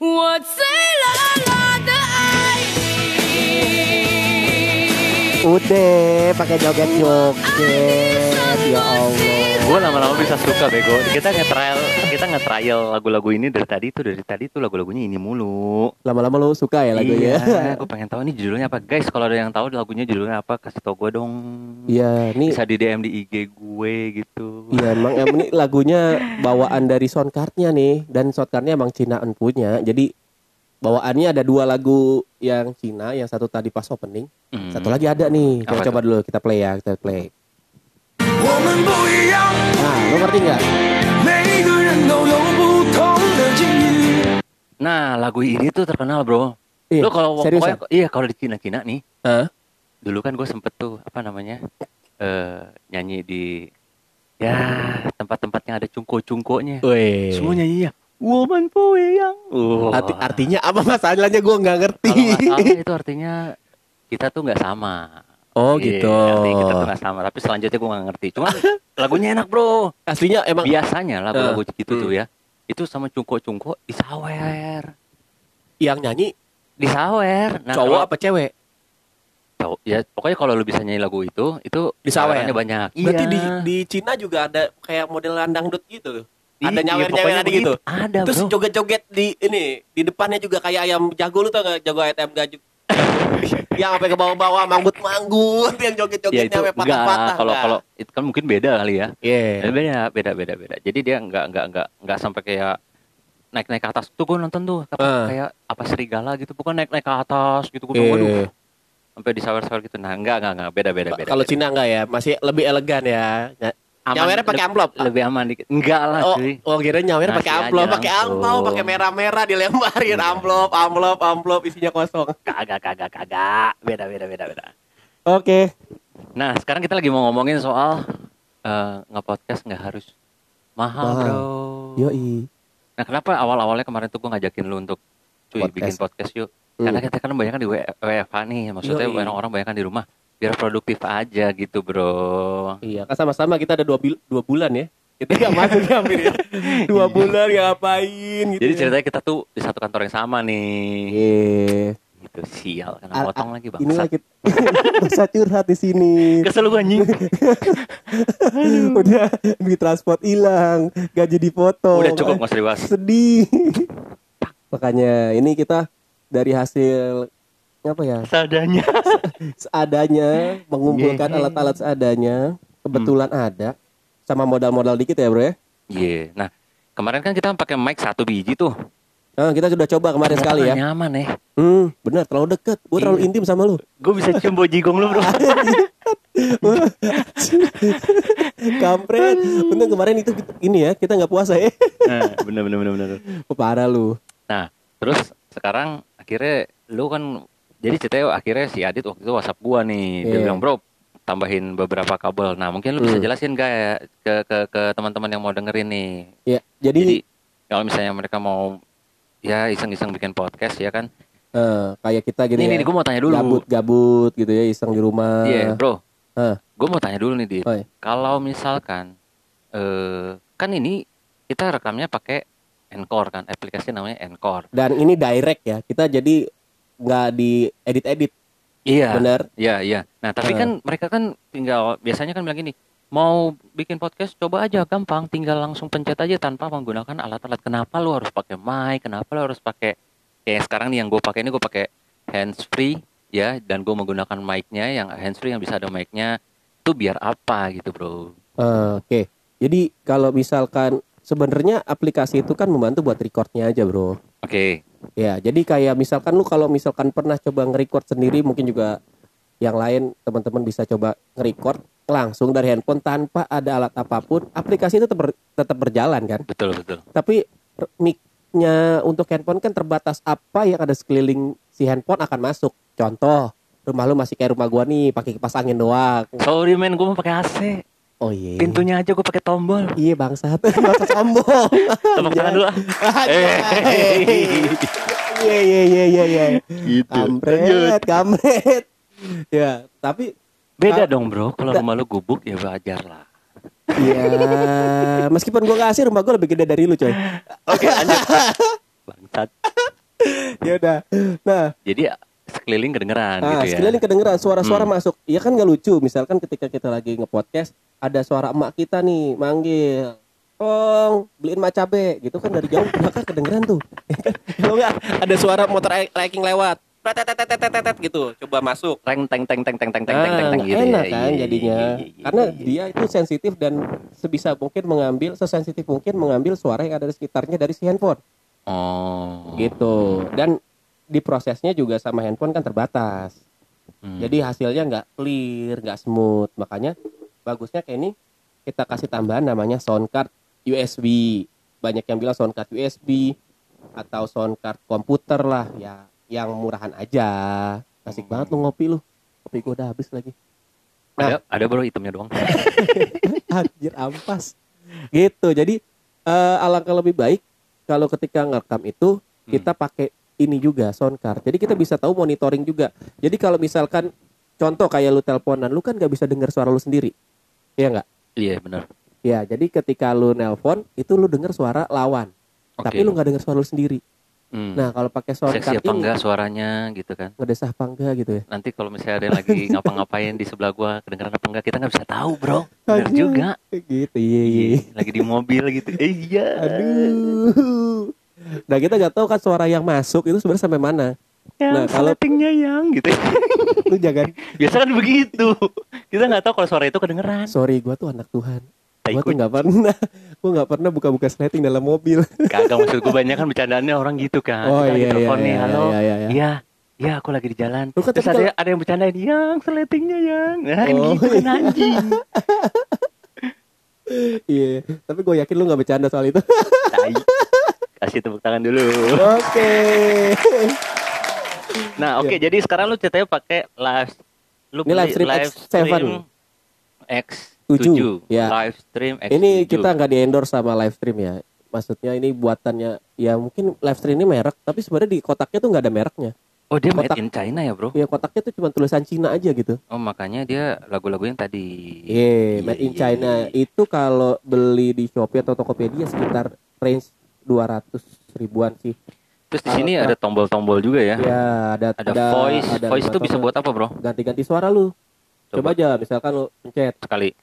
我醉了了的爱你。 Udah pakai joget-joget ya Allah. Gue lama-lama bisa suka bego. Kita nge-trial, kita nge-trial lagu-lagu ini dari tadi tuh dari tadi tuh lagu-lagunya ini mulu. Lama-lama lo suka ya lagunya. Iya, gue pengen tahu nih judulnya apa. Guys, kalau ada yang tahu lagunya judulnya apa, kasih tau gue dong. Iya, nih Bisa di DM di IG gue gitu. Iya emang em, ini lagunya bawaan dari soundcardnya nih dan soundcardnya emang Cinaan punya jadi bawaannya ada dua lagu yang Cina yang satu tadi pas opening Hmm. satu lagi ada nih Apa coba coba tuh? dulu kita play ya kita play 我们不一样， nah Lo ngerti nggak? Nah, lagu ini tuh terkenal, Bro. Iya, Lo kalau pokoknya iya kalau di Cina-Cina nih. Huh? Dulu kan gue sempet tuh apa namanya? Uh, nyanyi di ya tempat-tempat yang ada cungko-cungkonya. Semua nyanyi ya. Woman Poe yang. Oh. Arti, artinya apa masalahnya gue nggak ngerti. Kalau itu artinya kita tuh nggak sama. Oh gitu. Iya, artinya kita tuh gak sama. Tapi selanjutnya gue nggak ngerti. Cuma lagunya enak bro. aslinya emang Biasanya lagu-lagu Eh, gitu hmm. tuh ya. Itu sama cungko-cungko disawer. yang nyanyi Disawer. Nah, cowok kalau- apa cewek Tahu ya pokoknya kalau lu bisa nyanyi lagu itu itu Disawer. sawerannya banyak. berarti Iya. di di Cina juga ada kayak model dangdut gitu Iya, ada nyawer pokoknya nyawer ada gitu. Ada Terus joget-joget di ini di depannya juga kayak ayam jago lu tau gak jago ATM gajug yang sampai ke bawah-bawah manggut-manggut yang Ya joget-jogetnya itu sampai patah-patah kalau kalau itu kan mungkin beda kali ya. Iya. Eh, Beda beda beda beda. Jadi dia enggak enggak enggak enggak sampai kayak naik-naik ke atas tuh gue nonton tuh tapi Ah. kayak apa serigala gitu bukan naik-naik ke atas gitu gue Iya. waduh sampai disawer-sawer gitu nah enggak enggak enggak beda beda beda kalau. Cina enggak ya masih lebih elegan ya Aman, nyawernya pakai amplop? lebih aman dikit. Enggak lah oh cuy. oh kira nyawernya pakai amplop pakai amplop pakai merah-merah dilemparin. Amplop amplop amplop isinya kosong. Kagak kagak kagak. Beda beda beda beda. Oke. Nah sekarang kita lagi mau ngomongin soal eh nge-podcast nggak harus mahal, Mahal. bro. Yoi. Nah kenapa awal-awalnya kemarin tuh gue ngajakin lu untuk cuy Podcast. bikin podcast yuk. Hmm. Karena kita kan banyak kan di WFH nih, maksudnya orang-orang banyak kan di rumah. Biar produktif aja gitu bro. Iya kan sama-sama kita ada dua, dua bulan ya kita nggak masuk ya Amir, ya. dua bulan ngapain gitu Jadi ya. ceritanya kita tuh di satu kantor yang sama nih. Iya. Gitu sial, kena potong lagi Ini bang. lagi bisa curhat di sini. Kesel gue anjing. Udah duit transport hilang, gaji dipotong. Udah cukup mas dibahas. Sedih. Makanya ini kita dari hasil apa ya Sadanya. seadanya mengumpulkan Yeah. alat-alat seadanya kebetulan ada sama modal-modal dikit ya bro ya Iya. Nah kemarin kan kita pakai mic satu biji tuh. nah, kita sudah coba kemarin Ternyata sekali ya Nyaman ya. hmm bener terlalu deket gue terlalu Iya. intim sama lu Gue bisa cium bojigong lu bro. kampret untung kemarin itu ini ya kita nggak puasa ya nah, bener bener bener bener. parah lu Nah, terus sekarang akhirnya lu kan jadi ceritanya akhirnya si Adit waktu itu WhatsApp gua nih. Dia Iya. bilang, "Bro, tambahin beberapa kabel." Nah, mungkin lu bisa Hmm. jelasin ya ke ke ke teman-teman yang mau dengerin nih. ya Jadi jadi, kalau misalnya mereka mau ya iseng-iseng bikin podcast ya kan. eh, kayak kita gini Ini ya nih gua mau tanya dulu. gabut-gabut gitu ya iseng di rumah Iya, Bro. Hah. Gua mau tanya dulu nih, Dit. Oh, iya. Kalau misalkan eh kan ini kita rekamnya pakai Encore kan, aplikasi namanya Encore. dan ini direct ya kita jadi nggak di edit-edit Iya. bener Iya, iya. Nah, tapi Eh. kan mereka kan tinggal biasanya kan bilang gini, mau bikin podcast coba aja gampang, tinggal langsung pencet aja tanpa menggunakan alat-alat. Kenapa lu harus pakai mic? Kenapa lu harus pakai kayak sekarang nih yang gue pakai ini gue pakai hands free ya dan gue menggunakan mic-nya yang hands free yang bisa ada mic-nya itu biar apa gitu, Bro. Eh, Oke, jadi kalau misalkan sebenarnya aplikasi itu kan membantu buat recordnya aja bro. Oke. Ya, jadi kayak misalkan lu kalau misalkan pernah coba nge-record sendiri, mungkin juga yang lain teman-teman bisa coba nge-record langsung dari handphone tanpa ada alat apa pun, aplikasi itu tetap, ber- tetap berjalan kan. Betul, betul. Tapi mic-nya untuk handphone kan terbatas apa yang ada sekeliling si handphone akan masuk. Contoh, rumah lu masih kayak rumah gua nih, pakai kipas angin doang. Sorry men, gue mau pakai AC. Oh iya. Pintunya aja gue pakai tombol. Iya bangsat, nggak usah sombong. Tepuk tangan dulu. Iya iya iya iya iya. Gitu. Kampret, kampret. Ya, tapi Beda dong, Bro. Kalau rumah lu gubuk ya wajar lah. ya meskipun gua kasih rumah gua lebih gede dari lu, coy. Oke, lanjut. bangsat. ya udah. Nah, Jadi sekeliling kedengeran Nah, gitu ya. sekeliling kedengeran suara-suara Hmm. masuk. Iya kan nggak lucu. Misalkan ketika kita lagi nge-podcast, ada suara emak kita nih manggil, "Tong, beliin mak cabe." Gitu kan dari jauh belakang kedengeran tuh. Kalau nggak ada suara motor hiking lewat. Tetetetetetet gitu. Coba masuk. Reng teng teng teng teng teng teng Ah, teng teng nggak gitu enak ya. kan Iya, iya, jadinya. iya, iya, iya, Karena iya. dia itu sensitif dan sebisa mungkin mengambil sesensitif mungkin mengambil suara yang ada di sekitarnya dari si handphone. Oh. Gitu. Dan di prosesnya juga sama handphone kan terbatas. Hmm. Jadi hasilnya nggak clear, nggak smooth. Makanya bagusnya kayak ini kita kasih tambahan namanya sound card USB. Banyak yang bilang sound card USB atau sound card komputer lah ya yang murahan aja. Asik banget lu ngopi lu. Kopi gua udah habis lagi. ada ada bro itemnya doang. Anjir ampas. Gitu. Jadi eh, alangkah lebih baik kalau ketika ngerekam itu kita pakai ini juga sound card. Jadi kita bisa tahu monitoring juga. Jadi kalau misalkan contoh kayak lu teleponan, lu kan nggak bisa dengar suara lu sendiri. Iya nggak? Iya benar. Ya, jadi ketika lu nelpon itu lu dengar suara lawan. Oke. Tapi lu nggak dengar suara lu sendiri. Hmm. Nah, kalau pakai sound Seksi apa enggak suaranya gitu kan. ngedesah apa enggak gitu ya. Nanti kalau misalnya ada yang lagi ngapa-ngapain di sebelah gua kedengeran apa enggak kita nggak bisa tahu bro. Benar Aduh. juga. Gitu, iya, iya. Iya, lagi di mobil gitu. Eh, iya. Aduh. Nah, kita nggak tahu kan suara yang masuk itu sebenarnya sampai mana. Yang Nah, kalau- settingnya yang gitu. Lu jangan Biasa kan begitu. Kita nggak tahu kalau suara itu kedengeran. sorry gua tuh anak Tuhan Tai gua tuh nggak pernah gua nggak pernah buka-buka sliding dalam mobil Kagak maksud gue banyak kan bercandaannya orang gitu kan. Oh, Kita lagi iya, telepon iya, nih, iya, halo. iya, iya, iya. Iya, iya aku lagi di jalan. Lu kan Terus tapi ada kalau- ada yang bercandain, yang seletingnya yang. Nah, kan Oh, gitu kan iya. anjing. iya tapi gue yakin lu nggak bercanda soal itu. Kasih tepuk tangan dulu. oke Nah, oke jadi sekarang lu ceritanya pakai live lu Ini live stream X7. X7. ya. Live stream X7. ini kita nggak di endorse sama live stream ya maksudnya ini buatannya ya mungkin live stream ini merek tapi sebenarnya di kotaknya tuh nggak ada mereknya Oh, dia made kotak- in China ya, Bro? ya kotaknya tuh cuma tulisan Cina aja gitu Oh, makanya dia lagu-lagu yang tadi. Iya, made in iya, China. iya. Itu kalau beli di Shopee atau Tokopedia sekitar range 200 ribuan sih. Terus di Kalau- sini ada tombol-tombol juga ya. Ya, ada Ada, voice. ada voice itu bisa buat apa, Bro? ganti-ganti suara lu. Coba. Coba, aja misalkan lu pencet Sekali.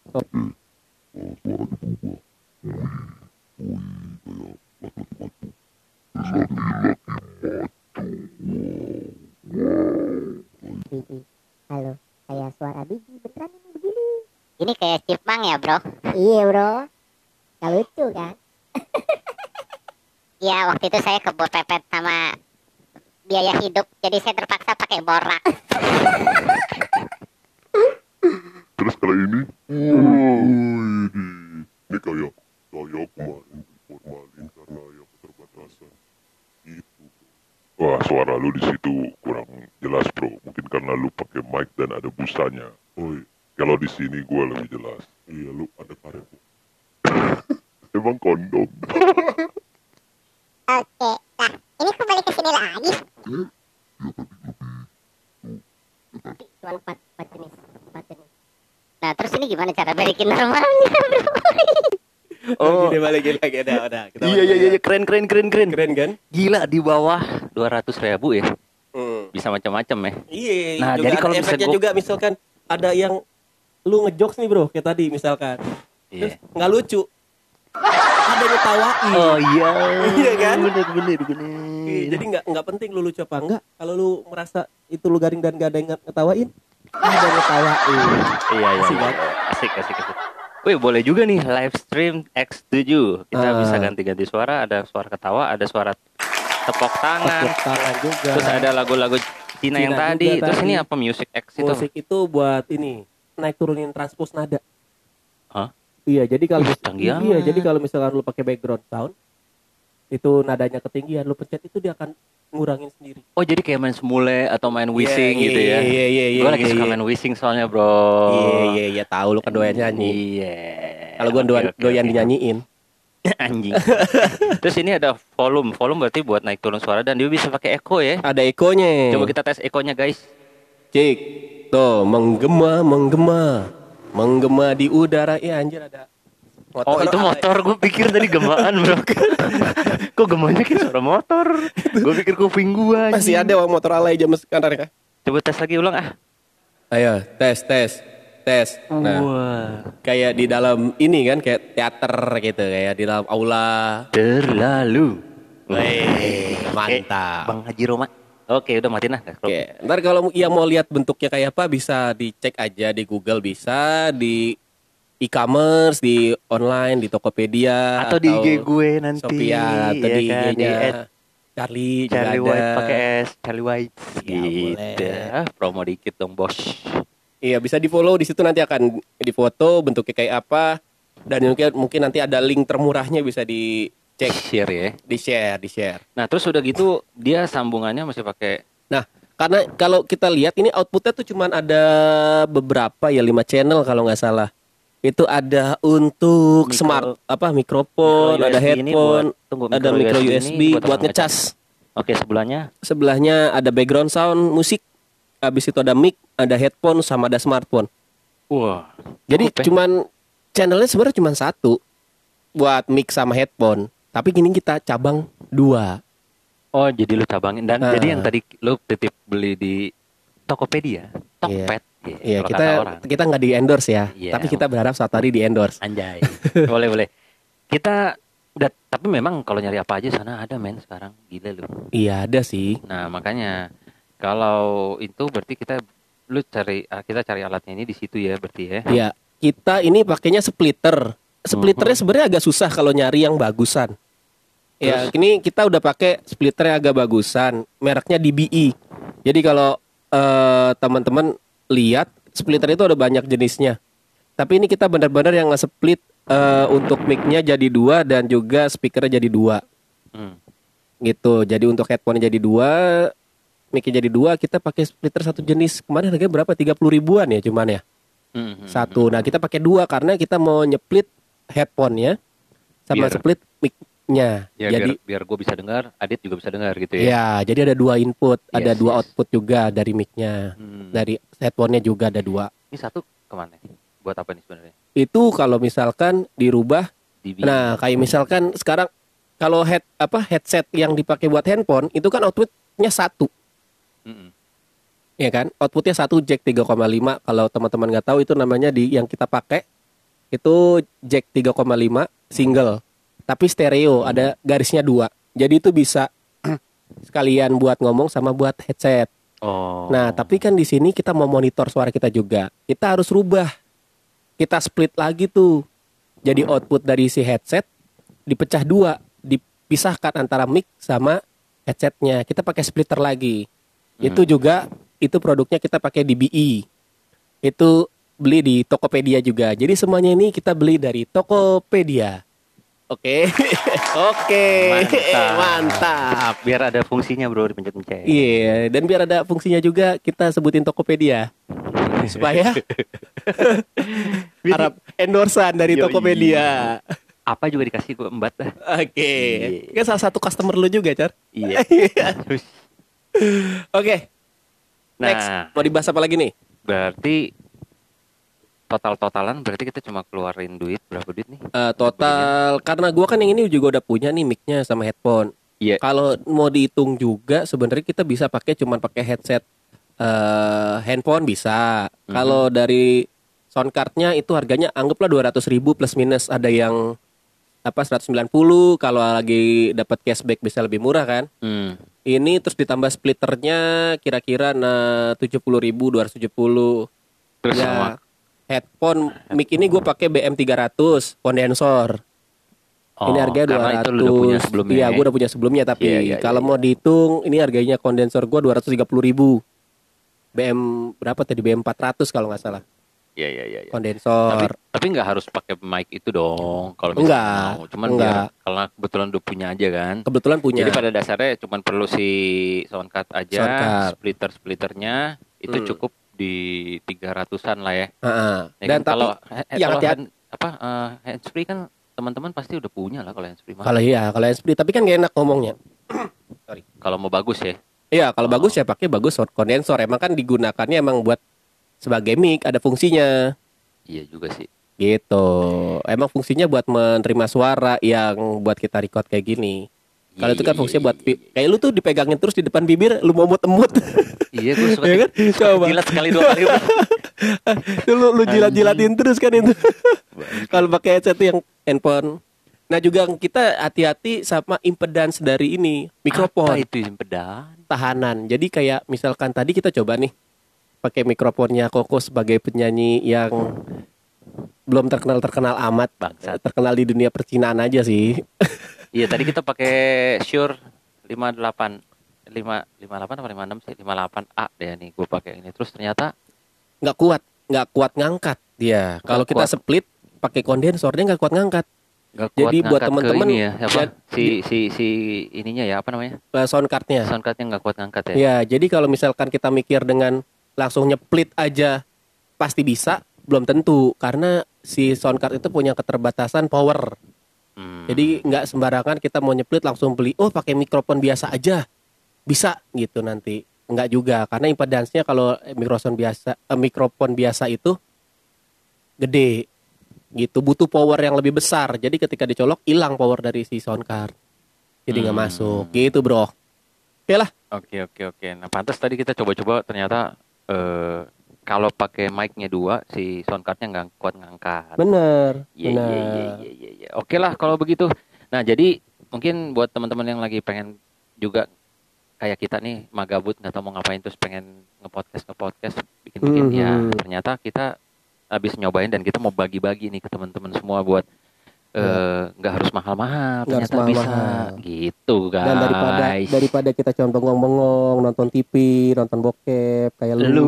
Halo, kayak suara biji beneran ini begini. Ini kayak chipmunk ya bro? Iya bro. Gak lucu kan? Iya waktu itu saya kebut pepet sama biaya hidup, jadi saya terpaksa pakai borak. Terus kali ini, oh, ini, ini kayak saya kemarin formalin karena ya keterbatasan. Itu. Wah, suara lu di situ kurang jelas bro. Mungkin karena lu pakai mic dan ada busanya. Oi, kalau di sini gua lebih jelas. Iya, lu ada karet. Emang kondom. Oke, nah ini kembali ke sini lagi. Cuma empat, empat jenis, empat jenis. Nah terus ini gimana cara balikin normalnya bro? Oh, Gini balikin lagi udah udah. Kita iya iya iya keren keren keren keren. Keren kan? Gila di bawah 200 ribu ya. Hmm. Bisa macam-macam ya. Iya, Nah, juga jadi ada kalau bisa efeknya gua- juga misalkan ada yang lu ngejokes nih bro, kayak tadi misalkan. Terus Iya. nggak lucu. ada yang ketawain. Oh iya. Iya kan? Bener bener bener. Iya, jadi nggak nggak penting lu lucu apa enggak. Kalau lu merasa itu lu garing dan gak ada yang ngetawain, ada yang ngetawain. Iya iya. Asik iya. Asik asik asik. Wih boleh juga nih live stream X7 Kita Ah. bisa ganti-ganti suara Ada suara ketawa Ada suara tepok tangan Tepuk tangan juga. Terus ada lagu-lagu Cina yang Cina tadi juga Terus tadi. ini apa Music X itu musik itu buat ini naik turunin transpose nada. Hah? Iya, jadi kalau iya, jadi kalau misalkan lu pakai background sound itu nadanya ketinggian, lu pencet itu dia akan ngurangin sendiri. Oh jadi kayak main semule Atau main wishing Iya, gitu ya Iya, iya, iya. Gue lagi iya, suka iya. main wishing soalnya bro Iya, iya, iya, tahu lu kan doyan nyanyi. Iya Kalau gua Oke, doyan, doyan oke. dinyanyiin. Anjing Terus ini ada volume Volume berarti buat naik turun suara Dan dia bisa pakai echo ya Ada ekonya. Coba kita tes ekonya guys cek. Tuh, menggema, menggema. Menggema di udara. Ya anjir ada Oh itu motor, gue pikir tadi gemaan bro. Kok gemanya kayak suara motor? Gue pikir kuping gue Masih ada wah motor alay zaman sekarang ya. Coba tes lagi ulang ah. Ayo, tes, tes, tes. Nah, Wah. kayak di dalam ini kan, kayak teater gitu, kayak di dalam aula. Terlalu. Wih, Oke, mantap. Bang Haji Roma. Oke udah matiin lah Oke, ntar kalau yang mau lihat bentuknya kayak apa bisa dicek aja di Google bisa di e-commerce di online di Tokopedia Atau di IG gue nanti Shopee ya, atau ya di kan, IG-nya di Charlie, juga Charlie ada. White pakai S Charlie White Ya, gitu boleh. Ah, Promo dikit dong bos Iya bisa di follow di situ nanti akan di foto bentuknya kayak apa dan mungkin mungkin nanti ada link termurahnya bisa dicek Share ya di share di share. Nah terus udah gitu dia sambungannya masih pakai Nah karena kalau kita lihat ini outputnya tuh cuman ada beberapa ya lima channel kalau nggak salah. Itu ada untuk Micro- smart apa mikrofon, ada headphone, buat- tunggu, ada micro USB buat, buat ngecas. Oke sebelahnya Sebelahnya ada background sound musik. Habis itu ada mic, ada headphone sama ada smartphone. Wah Jadi cukup ya. cuman channelnya sebenarnya cuma satu buat mic sama headphone. Tapi gini kita cabang dua. Oh jadi lu cabangin dan Nah. jadi yang tadi lu titip beli di Tokopedia Tokped Iya kalau kita orang. kita nggak di endorse ya. Iya. Tapi kita berharap suatu hari di endorse. Anjay Boleh boleh Kita udah Tapi memang kalau nyari apa aja sana ada men sekarang Gila lu Iya ada sih. Nah makanya Kalau itu berarti kita Lu cari ah, Kita cari alatnya ini di situ ya berarti ya Iya kita ini pakainya splitter. Splitternya Mhm. sebenarnya agak susah kalau nyari yang bagusan. Ya ini kita udah pakai splitternya agak bagusan. Mereknya DBE. Jadi kalau eh, teman-teman lihat splitter itu ada banyak jenisnya. Tapi ini kita benar-benar yang nge-split eh, untuk mic-nya jadi dua dan juga speakernya jadi dua. Hmm. gitu jadi untuk headphone jadi dua mic-nya jadi dua kita pakai splitter satu jenis kemarin harganya berapa 30 ribuan ya cuman ya Hmm, hmm, satu nah kita pakai dua karena kita mau nyeplit headphone-nya sama Biar- split mic-nya Ya jadi biar, biar gue bisa dengar Adit juga bisa dengar gitu ya ya jadi ada dua input ada Yes, dua yes. output juga dari mic-nya Hmm. dari headphone-nya juga ada dua Ini satu ke mana? Buat apa nih sebenarnya? itu kalau misalkan dirubah Di Nah, kayak misalkan sekarang kalau head apa headset yang dipakai buat handphone itu kan outputnya satu, Mm-mm. ya kan? Outputnya satu jack 3,5. Kalau teman-teman nggak tahu itu namanya di yang kita pakai itu jack 3,5 single, tapi stereo ada garisnya dua. Jadi itu bisa sekalian buat ngomong sama buat headset. Oh Nah, tapi kan di sini kita mau monitor suara kita juga. Kita harus rubah. Kita split lagi tuh. Jadi output dari si headset dipecah dua, dipisahkan antara mic sama headsetnya. Kita pakai splitter lagi. Itu juga itu produknya kita pakai di BI. Itu beli di Tokopedia juga. Jadi semuanya ini kita beli dari Tokopedia. Oke. Oke. Mantap. Mantap. Biar ada fungsinya bro dipencet-pencet Iya, dan biar ada fungsinya juga kita sebutin Tokopedia. Supaya harap endorsan dari Yoi. Tokopedia. Apa juga dikasih gue embat Oke. Iya. Kan salah satu customer lu juga, Car. Iya Terus, Oke. Next, Nah mau dibahas apa lagi nih? berarti Total-totalan berarti kita cuma keluarin duit Berapa duit nih? Eh, total karena gua kan yang ini juga udah punya nih mic-nya sama headphone. Iya Kalau mau dihitung juga sebenarnya kita bisa pakai cuman pakai headset eh handphone bisa. Mhm. Kalau dari sound card-nya itu harganya anggaplah 200.000 ribu plus minus ada yang apa 190 kalau lagi dapat cashback bisa lebih murah kan. Hmm. Ini terus ditambah splitternya kira-kira nah 70.000 ribu 270 Terus ya, sama headphone mic ini gue pakai BM 300 kondensor. Oh, ini harganya 200. karena itu udah punya sebelumnya Iya, ya? gue udah punya sebelumnya tapi Iya, iya, kalau iya, mau dihitung ini harganya kondensor gue 230 ribu. BM berapa tadi? BM 400 kalau nggak salah. Iya iya iya. iya. Kondensor. Tapi tapi nggak harus pakai mic itu dong kalau Enggak, mau. Cuman enggak. biar karena kebetulan udah punya aja kan. Kebetulan punya. Jadi pada dasarnya cuman perlu si sound card aja, Sound card. splitter splitternya itu Hmm. cukup di 300-an lah ya. Heeh. Ya Dan kan, tapi kalau he- yang kalau hati-hati- hand, apa eh, handsfree kan teman-teman pasti udah punya lah kalau handsfree kalau iya, kalau seperti tapi kan gak enak ngomongnya. Kalau mau bagus ya. Iya, kalau Oh. bagus ya pakai bagus sound kondensor. Emang kan digunakannya emang buat sebagai mic ada fungsinya. Iya juga sih. Gitu. Emang fungsinya buat menerima suara yang buat kita record kayak gini. Kalau itu kan Iya, fungsinya buat kayak lu tuh dipegangin terus di depan bibir, lu mau emut Iya, gue suka, Ya kan? Coba. jilat sekali dua kali. Lu lu jilat-jilatin terus kan itu. Kalau pakai headset yang handphone. Nah juga kita hati-hati sama impedance dari ini Apa mikrofon itu yang pedan? tahanan. Jadi kayak misalkan tadi kita coba nih pakai mikrofonnya Koko sebagai penyanyi yang belum terkenal terkenal amat, Bangsat. terkenal di dunia percinaan aja sih. Iya, tadi kita pakai Shure 58 5 58 apa 56 sih? 58A deh nih gue pakai ini. Terus ternyata Nggak kuat, nggak kuat ngangkat dia. Kalau kita kuat. split pakai kondensor dia nggak kuat ngangkat. nggak kuat Jadi buat teman-teman ya, apa? si si si ininya ya apa namanya? Eh, sound cardnya. Soundcardnya nggak kuat ngangkat ya. Ya, jadi kalau misalkan kita mikir dengan langsung nyeplit aja pasti bisa, belum tentu karena si sound card itu punya keterbatasan power. Hmm. Jadi nggak sembarangan kita mau nyeplit langsung beli, oh pakai mikrofon biasa aja, bisa gitu nanti. Nggak juga, karena impedance-nya kalau mikrofon biasa, eh, mikrofon biasa itu gede, gitu butuh power yang lebih besar. Jadi ketika dicolok hilang power dari si sound card, jadi nggak Hmm. masuk, gitu bro. Oke lah, Oke oke oke. Nah pantas tadi kita coba-coba ternyata eh kalau pakai mic-nya dua si soundcardnya nggak kuat ngangkat. bener, Iya bener. iya iya iya iya. iya. Oke lah kalau begitu. Nah jadi mungkin buat teman-teman yang lagi pengen juga kayak kita nih magabut nggak tahu mau ngapain terus pengen ngepodcast ngepodcast bikin-bikin ya Mhm. ternyata kita habis nyobain dan kita mau bagi-bagi nih ke teman-teman semua buat eh, nggak harus mahal-mahal Nggak harus ternyata bisa mahal-mahal. gitu guys. Dan daripada daripada kita cuma bengong-bengong nonton TV, nonton bokep kayak lu, lu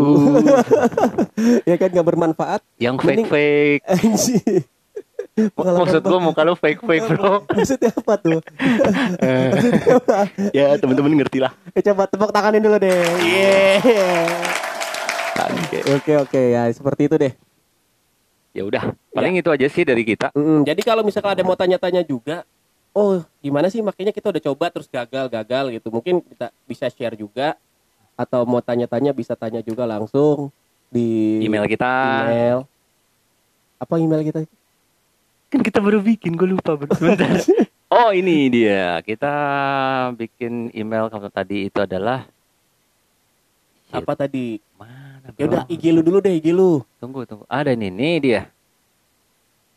ya kan nggak bermanfaat. yang. Anjir. Pengalaman Maksud gua muka lu fake-fake bro. Maksudnya apa tuh? ya teman-teman ngerti lah. Eh, coba tepuk tanganin dulu deh. Oke oke ya seperti itu deh. Ya udah, paling itu aja sih dari kita. Mm, jadi kalau misalkan ada mau tanya-tanya juga, oh gimana sih makanya kita udah coba terus gagal gagal gitu. Mungkin kita bisa share juga atau mau tanya-tanya bisa tanya juga langsung di Email kita. email. Apa email kita? Kan kita baru bikin, gue lupa bentar. oh ini dia, kita bikin email kamu tadi itu adalah Shit, Apa tadi? mana? Ya udah? IG lu dulu deh IG lu. Tunggu tunggu, ada nih, nih dia.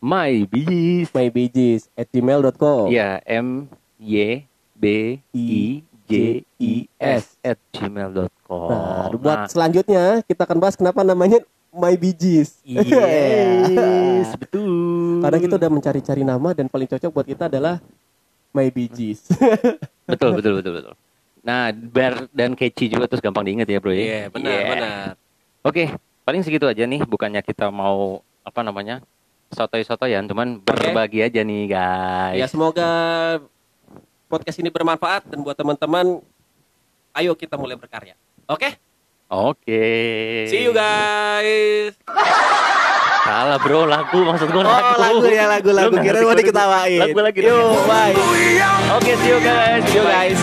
My Bees. mybijis at gmail.com Ya M Y B I J I S at gmail.com. Nah, buat selanjutnya kita akan bahas kenapa namanya My Bee Gees. Yes, betul. Karena kita udah mencari-cari nama dan paling cocok buat kita adalah My Gees. betul betul betul betul. Nah, bar dan catchy juga terus gampang diingat ya, Bro ya. Yeah. Oke, paling segitu aja nih. Bukannya kita mau apa namanya sotoy-sotoyan, cuman berbagi aja nih guys. Ya semoga podcast ini bermanfaat dan buat teman-teman, ayo kita mulai berkarya. Oke? Oke. See you guys. Salah bro, lagu maksud gue oh, lagu. Oh lagu ya lagu lagu. Kira mau diketawain. Lagu lagi. Yo bye. Oke see you guys. See you guys.